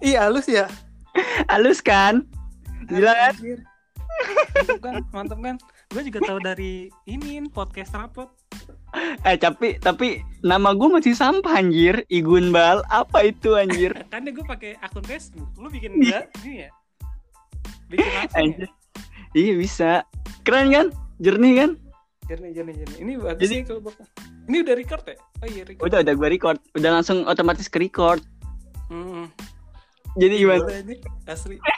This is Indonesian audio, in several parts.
Iya halus ya. Halus kan? Gila kan? Anjir. Mantap kan? Mantap kan? Gue juga tahu dari ini podcast rapot. Eh tapi tapi nama gue masih sampah anjir. Igun Bal. Apa itu anjir? Kan gue pakai akun Facebook. Lu bikin enggak? Ini ya. Bikin apa ya? Anjir. Iya bisa. Keren kan? Jernih kan? Jernih, jernih, jernih. Ini bagus Jadi- sih kalau bapak. Ini udah record ya? Oh iya record. Udah udah gue record. Udah langsung otomatis ke record. Hmm. Jadi gimana? Boleh ini asli.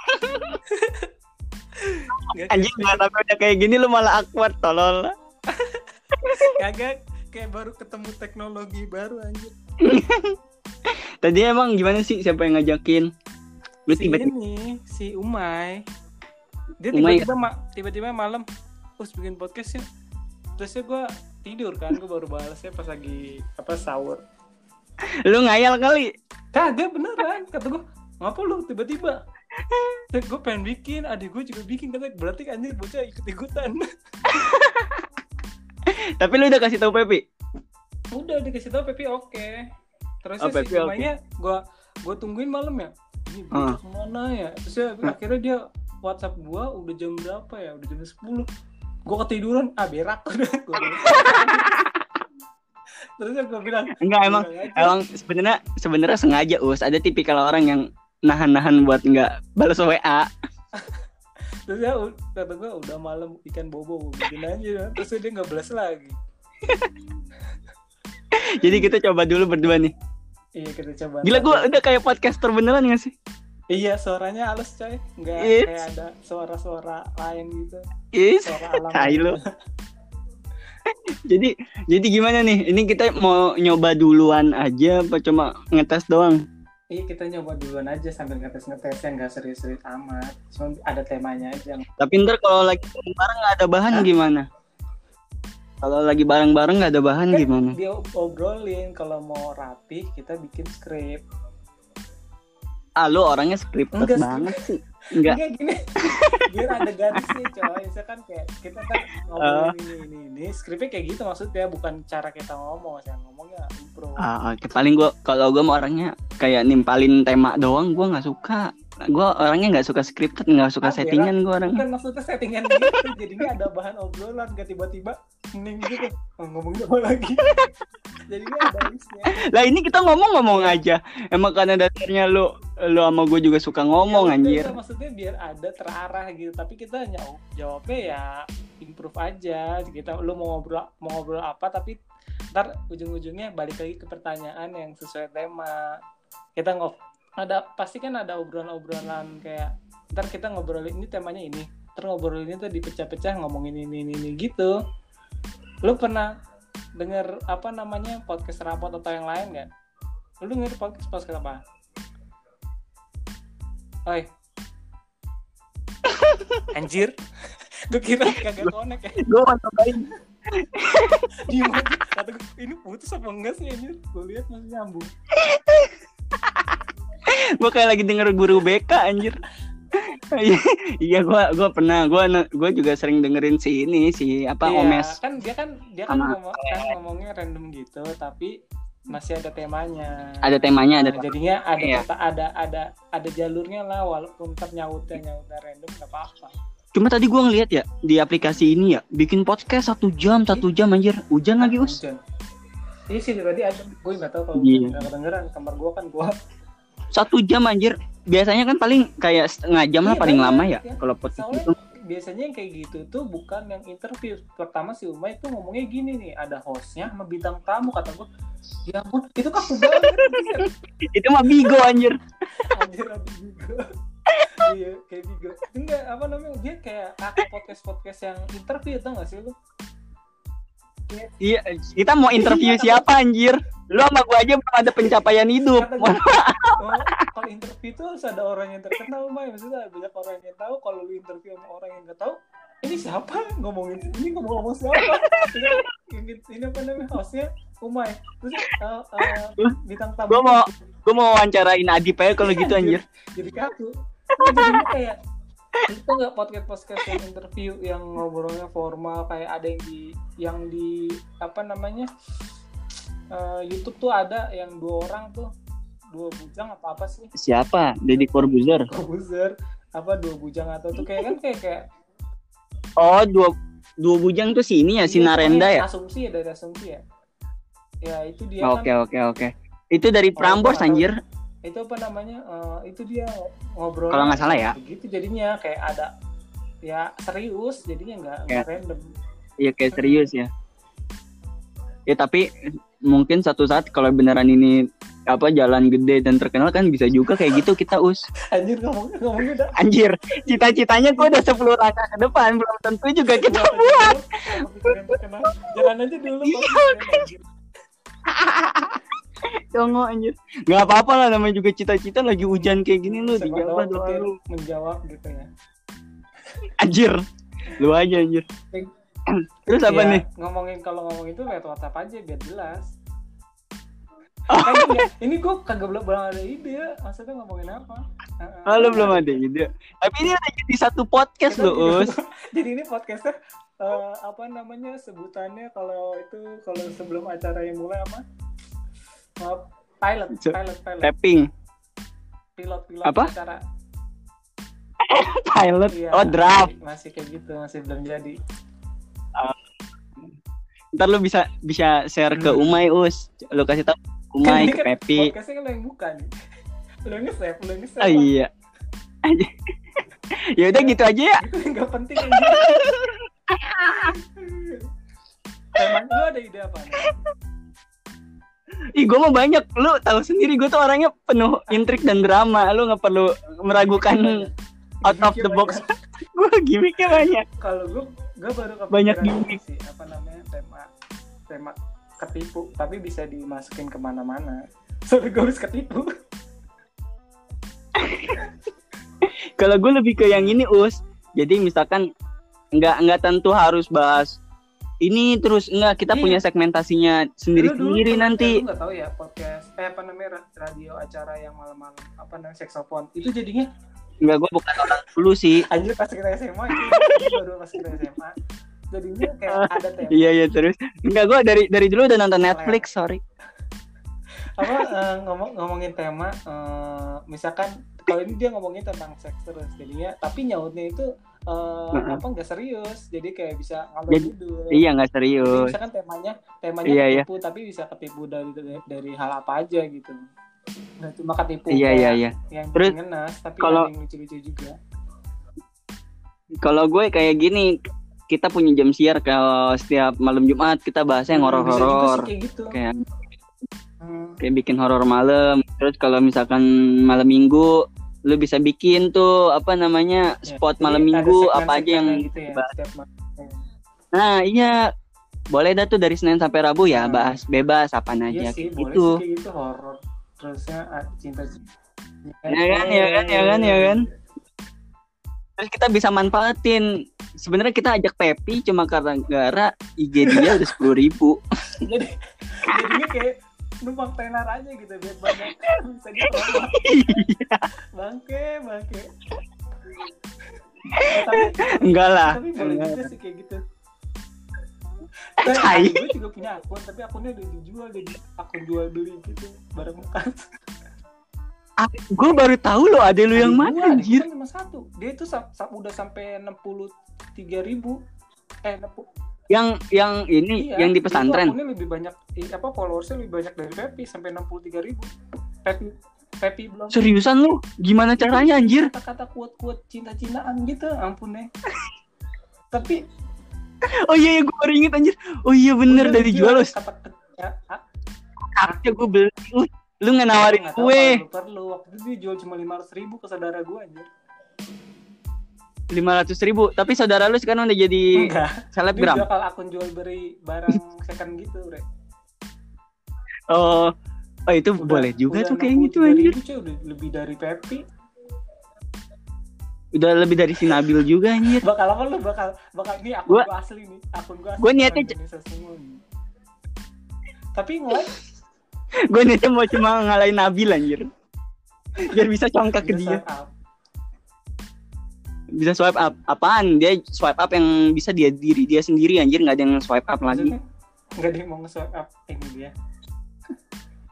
Anjing nggak tapi udah kayak gini lu malah awkward tolol. Kagak kayak baru ketemu teknologi baru anjir. Tadi emang gimana sih siapa yang ngajakin? Lu si tiba-tiba ini si Umay dia tiba-tiba ma- tiba-tiba malam us bikin podcast ya terusnya gue tidur kan gue baru balasnya pas lagi apa sahur lu ngayal kali. kagak beneran kata gue ngapa lu tiba-tiba Terus gue pengen bikin adik gue juga bikin kata berarti anjir bocah ikut-ikutan Tapi lu udah kasih tahu Pepi. udah dikasih tau Pepi oke terusnya Oh, si Pepi oke. Umaynya gue gue tungguin malam ya ini bocah Ah. ke mana ya terusnya akhirnya dia WhatsApp gue udah jam berapa ya udah jam 10 gue ketiduran ah berak. Udah gue gue bilang Enggak emang emang sebenarnya sebenarnya sengaja us. Ada tipikal orang yang nahan-nahan buat nggak balas WA. terus ya kata gue udah malam ikan bobo gue bikin aja. Terus dia nggak balas lagi. Jadi kita coba dulu berdua nih. iya kita coba. Gila gua udah kayak podcaster beneran gak sih? Iya suaranya halus coy nggak It's- kayak ada suara-suara lain gitu Is. suara alam Tai lu. Jadi jadi gimana nih? Ini kita mau nyoba duluan aja apa cuma ngetes doang? Iya kita nyoba duluan aja sambil ngetes-ngetesnya nggak serius-serius amat. Cuma ada temanya aja. Tapi ntar kalau lagi bareng nggak ada bahan Hah? gimana? Kalau lagi bareng-bareng nggak ada bahan Kan gimana? Dia obrolin kalau mau rapi kita bikin skrip. Ah lu orangnya scripted Enggak banget sih. Enggak. Enggak gini. Biar ada garisnya coy. Misalkan kayak kita kan Ah. ngobrolin ini ini ini. Skripnya kayak gitu maksudnya bukan cara kita ngomong. Saya ngomongnya impro. Ah, oke. Paling gua kalau gua mau orangnya kayak nimpalin tema doang, gua nggak suka. Gua orangnya nggak suka scripted, nggak suka Ah, settingan gua orangnya. Bukan maksudnya settingan gitu. Jadinya ada bahan obrolan gak tiba-tiba hening gitu. Oh, ngomongin apa lagi? Jadinya ada listnya. Lah ini kita ngomong-ngomong aja. Emang karena dasarnya lu lu sama gue juga suka ngomong Ya, anjir. udah, maksudnya biar ada terarah gitu tapi kita hanya jawabnya ya improve aja kita lu mau ngobrol mau ngobrol apa tapi ntar ujung-ujungnya balik lagi ke pertanyaan yang sesuai tema kita ngob ada pasti kan ada obrolan-obrolan kayak ntar kita ngobrolin ini temanya ini ntar ngobrolin itu dipecah-pecah ngomongin ini ini, ini gitu lu pernah denger apa namanya podcast rapot atau yang lain nggak lu denger podcast podcast apa Oi. Anjir. Gue kira kagak connect ya. Gue mau cobain. Kata gue, ini putus apa enggak sih anjir? Gue lihat masih nyambung. Gue kayak lagi denger guru BK anjir. iya gua gua pernah gua gua juga sering dengerin si ini si apa Iya, Omes Kan dia kan dia kan, ngomong, kan ngomongnya random gitu, tapi masih ada temanya. ada temanya ada Nah, jadinya ada Iya. peta- ada ada ada jalurnya lah walaupun ntar nyautnya nyautnya random nggak apa-apa. cuma tadi gua ngeliat ya di aplikasi ini ya bikin podcast satu jam satu jam anjir hujan lagi us Hujan. Iya sih tadi ada, gue nggak tahu kalau Iya. nggak kedengeran kamar gue kan gue satu jam anjir biasanya kan paling kayak setengah jam lah Iya, paling banyak, lama ya ya. kalau podcast itu biasanya yang kayak gitu tuh bukan yang interview. Pertama si Umay tuh ngomongnya gini nih, ada hostnya sama bintang tamu kata gue. Ya ampun, itu kaku banget. itu mah bigo anjir Anjir Bigo. iya, kayak Bigo. Enggak, apa namanya? Dia kayak kaku podcast-podcast yang interview tau gak sih lu? Iya kita mau interview siapa anjir lu sama gua aja belum ada pencapaian hidup Kata gua, oh, kalau interview tuh harus ada orang yang terkenal, May. Maksudnya banyak orang yang tahu. Kalau lu interview sama orang yang gak tahu, ini siapa ngomongin ini ngomong-ngomong siapa? ini, ini apa namanya hostnya Umay. Terus uh, uh, bintang tamu. gua mau gua mau wawancarain Adip aja kalau gitu anjir Jadi kaku. Jadinya kayak itu nggak podcast podcast yang interview yang ngobrolnya formal kayak ada yang di yang di apa namanya eh, YouTube tuh ada yang dua orang tuh dua bujang apa apa sih Siapa? Deddy Corbuzier. Kobuzer apa dua bujang atau tuh kayak kan kayak kayak Oh, dua dua bujang tuh si ini ya, si Iya, Narenda ya? asumsi ya dari asumsi ya ya itu dia Oke, kan oke, oke. Itu dari Oh, Prambors tahu. anjir. Itu apa namanya eh, itu dia ngobrol Kalau nggak salah ya. begitu jadinya kayak ada ya serius jadinya nggak nggak random Iya kayak serius ya. Ya tapi mungkin satu saat kalau beneran ini apa jalan gede dan terkenal kan bisa juga kayak gitu kita us. anjir ngomong ngomongnya udah Anjir, cita-citanya gue udah 10 langkah ke depan belum tentu juga kita Buat kalau pikiran terkenal. jalan aja dulu Iya, anjir. Congo anjir. Gak apa-apa lah namanya juga cita-cita lagi hujan kayak gini lu dijawab doa lu. menjawab gitu ya Anjir. Lu aja anjir. Terus apa Ya, nih? ngomongin kalau ngomong itu lewat WhatsApp aja biar jelas kan ini, ini gue kagak belum belum ada ide maksudnya ngomongin apa Heeh. Oh, lu belum ada ide. Tapi ini udah jadi satu podcast juga- Us. jadi ini podcastnya eh, apa namanya sebutannya kalau itu kalau sebelum acara yang mulai apa Eh, pilot pilot pilot Tapping. pilot pilot Apa? acara Pilot. Iya, Oh, draft. masih, masih kayak gitu masih belum jadi Ntar lu bisa bisa share ke Hmm. Umay, Us. Lu kasih tau Umay, ini ke kan Pepi. podcastnya kan lo yang buka nih yang nge-save yang nge-save Oh iya. ya udah gitu aja ya. gak penting anjir. Emang lu ada ide apa nih? Ih, gue mah banyak. Lu tahu sendiri gue tuh orangnya penuh intrik dan drama. Lu nggak perlu meragukan out of the box. gue gimmicknya banyak. Kalau gue gue baru kepikiran Banyak gimmick. sih apa namanya tema tema ketipu tapi bisa dimasukin ke mana-mana. Soalnya gue harus ketipu. Kalau gue lebih ke yang ini, Us. Jadi misalkan nggak nggak tentu harus bahas ini terus enggak kita Iya. punya segmentasinya sendiri-sendiri nanti. Lu nggak tahu ya podcast eh apa namanya ra- radio acara yang malam-malam apa namanya seksopon itu jadinya Enggak, gue bukan orang dulu sih. anjir pas kita SMA itu baru pas kita SMA jadinya kayak ada tema Iya iya terus. Enggak gue dari dari dulu udah nonton Netflix, sorry. apa eh, ngomong ngomongin tema eh, misalkan kalau ini dia ngomongin tentang seks terus jadinya tapi nyautnya itu eh, Heeh. apa nggak serius jadi kayak bisa ngalor Jadi- ngidul Iya nggak Jadi serius. misalkan temanya temanya Iya, iya. ketipu tapi bisa ketipu dari, dari dari hal apa aja gitu nggak cuma ketipu Iya iya iya. yang Terus, ngenas tapi kalau- yang lucu-lucu juga Kalau gue kayak gini, kita punya jam siar kalau setiap malam Jumat kita bahasnya yang Hmm, horor-horor. kayak gitu Kayak Hmm, kayak bikin horor malam. Terus kalau misalkan malam Minggu lu bisa bikin tuh apa namanya ya. spot Jadi malam Minggu apa aja yang gitu ya, malam. Nah iya boleh dah tuh dari Senin sampai Rabu ya Hmm. bahas bebas apa Iya aja sih, boleh gitu. sih gitu horor. Terusnya ah, cinta Ya kan, ya kan, ya kan, ya kan. Terus kita bisa manfaatin. Sebenarnya kita ajak Pepi cuma karena gara IG dia udah sepuluh ribu. Jadi jadinya kayak numpang tenar aja gitu biar banyak bisa di promote. Iya. Bangke, bangke. Eh, tapi, Enggak lah. tapi boleh juga sih kayak gitu. Tai. gue juga punya akun, tapi akunnya udah dijual jadi akun jual beli gitu barang bekas. Ah, gue baru tahu loh ada lu yang mana anjir. gua cuma satu. Dia itu sa- sa- udah sampai enam puluh tiga ribu. Eh, 60 Yang yang ini Iya, yang di pesantren. akunnya lebih banyak apa followersnya lebih banyak dari Pepi sampai 63 ribu. Pepi Pepi belum Seriusan lu? Gimana caranya anjir? kata-kata kuat-kuat cinta-cintaan gitu ampun deh. Tapi Oh iya, iya gue baru inget anjir. Oh iya bener udah dari jual lu. kata ya, ah, Harusnya gue beli. Uh, lu nggak nawarin gue. lu perlu waktu itu dia jual cuma 500 ribu ke saudara gue aja. Lima ratus ribu. Tapi saudara lu sekarang udah jadi Enggak. Dia selebgram. bakal akun jual beli barang second gitu, Bre. Oh, oh itu Udah- boleh juga udah tuh kayak gitu 63 anjir. udah lebih dari Pepi. Udah lebih dari si Nabil juga anjir. bakal apa lu bakal bakal ini akun Gua- gua, asli nih akun gua asli gua niatnya semua nih. tapi nge gue niatnya mau cuma ngalahin Nabil anjir. Biar bisa congkak ke dia. Bisa swipe up. Apaan? Dia swipe up yang bisa dia diri dia sendiri anjir nggak ada yang swipe up lagi. nggak ada yang mau nge-swipe up ini dia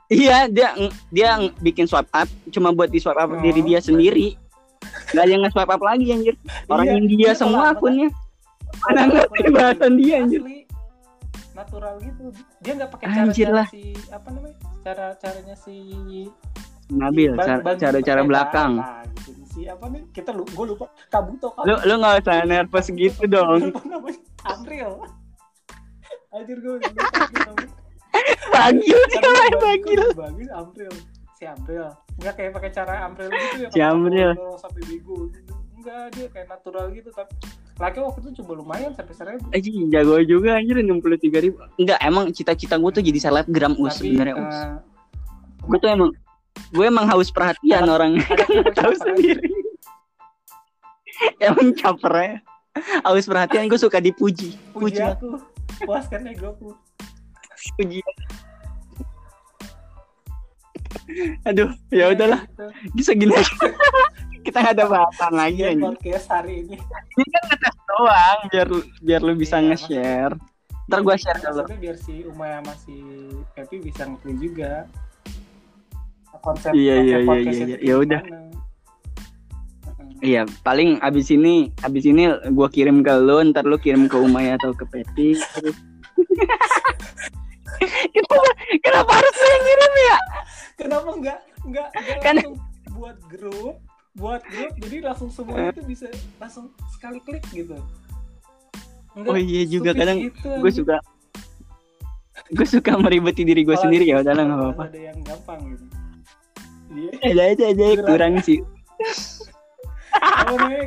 Iya, dia dia bikin swipe up cuma buat di swipe up Oh, diri dia sendiri. Gak ada yang nge-swipe up lagi anjir. Orang Iya, India iya, semua akunnya. Mana ngerti bahasan dia anjir. asli natural gitu dia nggak pakai Anjir cara lah. si apa namanya cara caranya si Nabil, cara- pakai belakang. cara, gitu. Si apa nih? Kita lu gue lupa. Kabuto Lu kabuto lu nggak usah nervous gitu dong. April anjir gue gitu siapa yang bagus, April si April nggak kayak pakai cara April gitu ya Si April. sampai bego gitu. enggak dia kayak natural gitu tapi laki waktu itu coba lumayan sampai seribu. Anjir jago juga anjir 63 ribu. Enggak, emang cita-cita gue tuh jadi selebgram us sebenarnya us. eh, Gue tuh emang gue emang haus perhatian orang ada tahu sendiri. emang caper ya. Haus perhatian gue suka dipuji. puji Puji, aku puaskan egoku puji. Aduh, ya udahlah. gitu. Bisa gini aja. Kita nggak ada bahasan lagi anjir. podcast hari ini Ini kan ngetes doang biar biar lu bisa Iya, nge-share. Ntar gue share ke lu. Maksudnya biar si sama si Pepi bisa ngerti juga konsep Iya, iya, iya, iya, iya. Ya udah. Iya, paling abis ini abis ini gua kirim ke lu, ntar lu kirim ke Umay atau ke Peti. Kenapa, kenapa harus yang ngirim ya? Kenapa enggak enggak, enggak Kan- langsung buat grup buat grup jadi langsung semua itu bisa langsung sekali klik gitu. Enggak Oh iya juga kadang gitu, gue suka gue suka meribeti diri gue Kalau sendiri ya ada- udah nggak kalau apa-apa. Ada yang gampang gitu. Iya. Aja aja aja kurang sih. Apa namanya?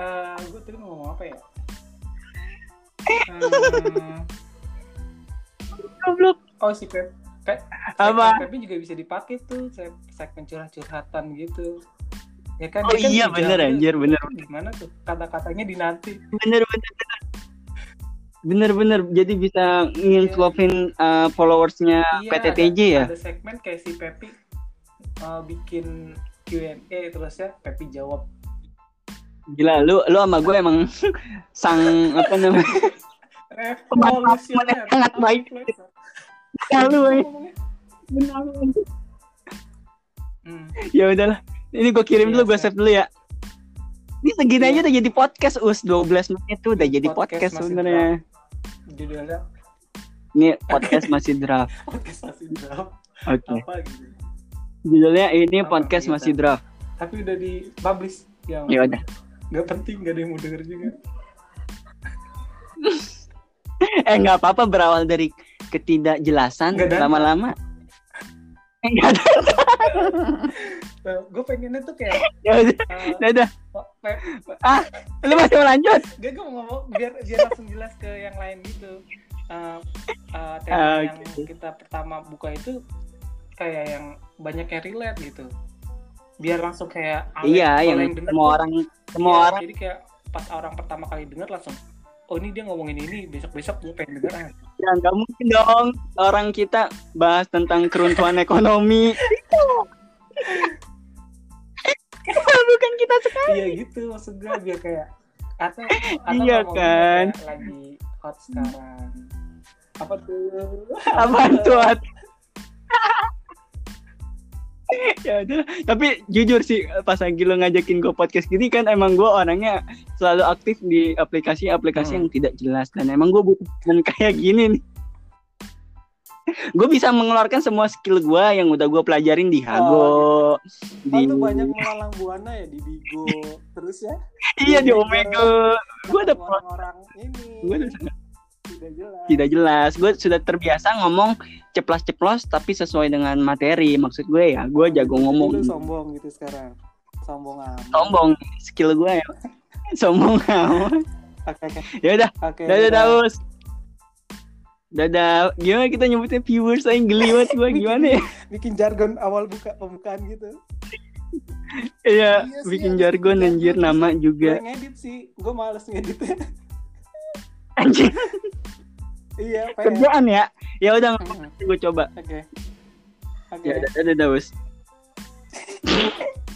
Eh, gue tadi mau ngomong apa ya? Eh, Goblok. oh si Pep, Pep Apa? Pepi juga bisa dipakai tuh se- segmen curhat-curhatan gitu. Ya kan? Oh kan iya bijak bener anjir bener Gimana tuh kata-katanya dinanti? bener bener bener. Bener bener jadi bisa nginfluencing uh, followersnya Iya, PTTJ ada, ya. Ada segmen kayak si Pepi eh, bikin Q&A terus ya Pepi jawab. Gila lu lu sama gue emang sang apa namanya Revolusioner. sangat baik. Influencer. Lu, Apa eh. benar. Hmm. ya udahlah ini gue kirim dulu gue Iya, save dulu ya ini segini Iya. aja udah jadi podcast us 12 menit tuh udah jadi Podcast podcast sebenarnya Judulnya ini podcast masih draft podcast masih draft oke apa gitu. Judulnya ini Apa, podcast gitu. masih draft. Tapi udah di publish yang ya udah. nggak penting nggak ada yang mau denger juga. eh nggak apa-apa berawal dari ketidakjelasan lama-lama. Eh, nggak ada gue pengennya tuh kayak ya udah uh, udah. pe- lu masih mau lanjut? Gak gue mau ngomong biar biar langsung jelas ke yang lain gitu. Uh, uh, tema Ah, yang kita pertama buka itu kayak yang banyak yang relate gitu. Biar langsung kayak awet- iya kalau yang denger semua tuh, orang semua iya, orang Jadi kayak pas orang pertama kali denger langsung oh ini dia ngomongin ini besok besok gue pengen denger ah. ya nggak mungkin dong orang kita bahas tentang keruntuhan ekonomi bukan kita sekarang iya gitu maksud gue biar kayak atau atau Iya kan? lagi hot sekarang apa tuh apaan tuh? ya udah. Tapi jujur sih pas lagi lo ngajakin gue podcast gini kan emang gue orangnya selalu aktif di aplikasi-aplikasi Hmm. yang tidak jelas. Dan emang gue butuh kayak gini nih. Gue bisa mengeluarkan semua skill gue yang udah gue pelajarin di Hago Oh di tuh banyak melalang buana ya di Bigo. Terus ya? Iya di Omega. Omega. Gue udah orang-orang ini. Gue sangat tidak jelas. Tidak jelas. Gue sudah terbiasa ngomong ceplas-ceplos tapi sesuai dengan materi. Maksud gue ya gue jago Jadi ngomong. lu sombong gitu sekarang. Sombong amat. Sombong. Skill gue ya. Sombong amat. Oke oke. Ya udah. Oke dadah daus. Dadah. Gimana kita nyebutnya viewers saya geli banget gue gimana ya? bikin jargon awal buka pembukaan gitu. Iya Iya sih, bikin jargon anjir nama gue juga ngedit sih. Gue males ngeditnya. Anjir iya pengen. Kerjaan ya? Ya udah gue coba. Oke. Oke. Ya udah dadah daus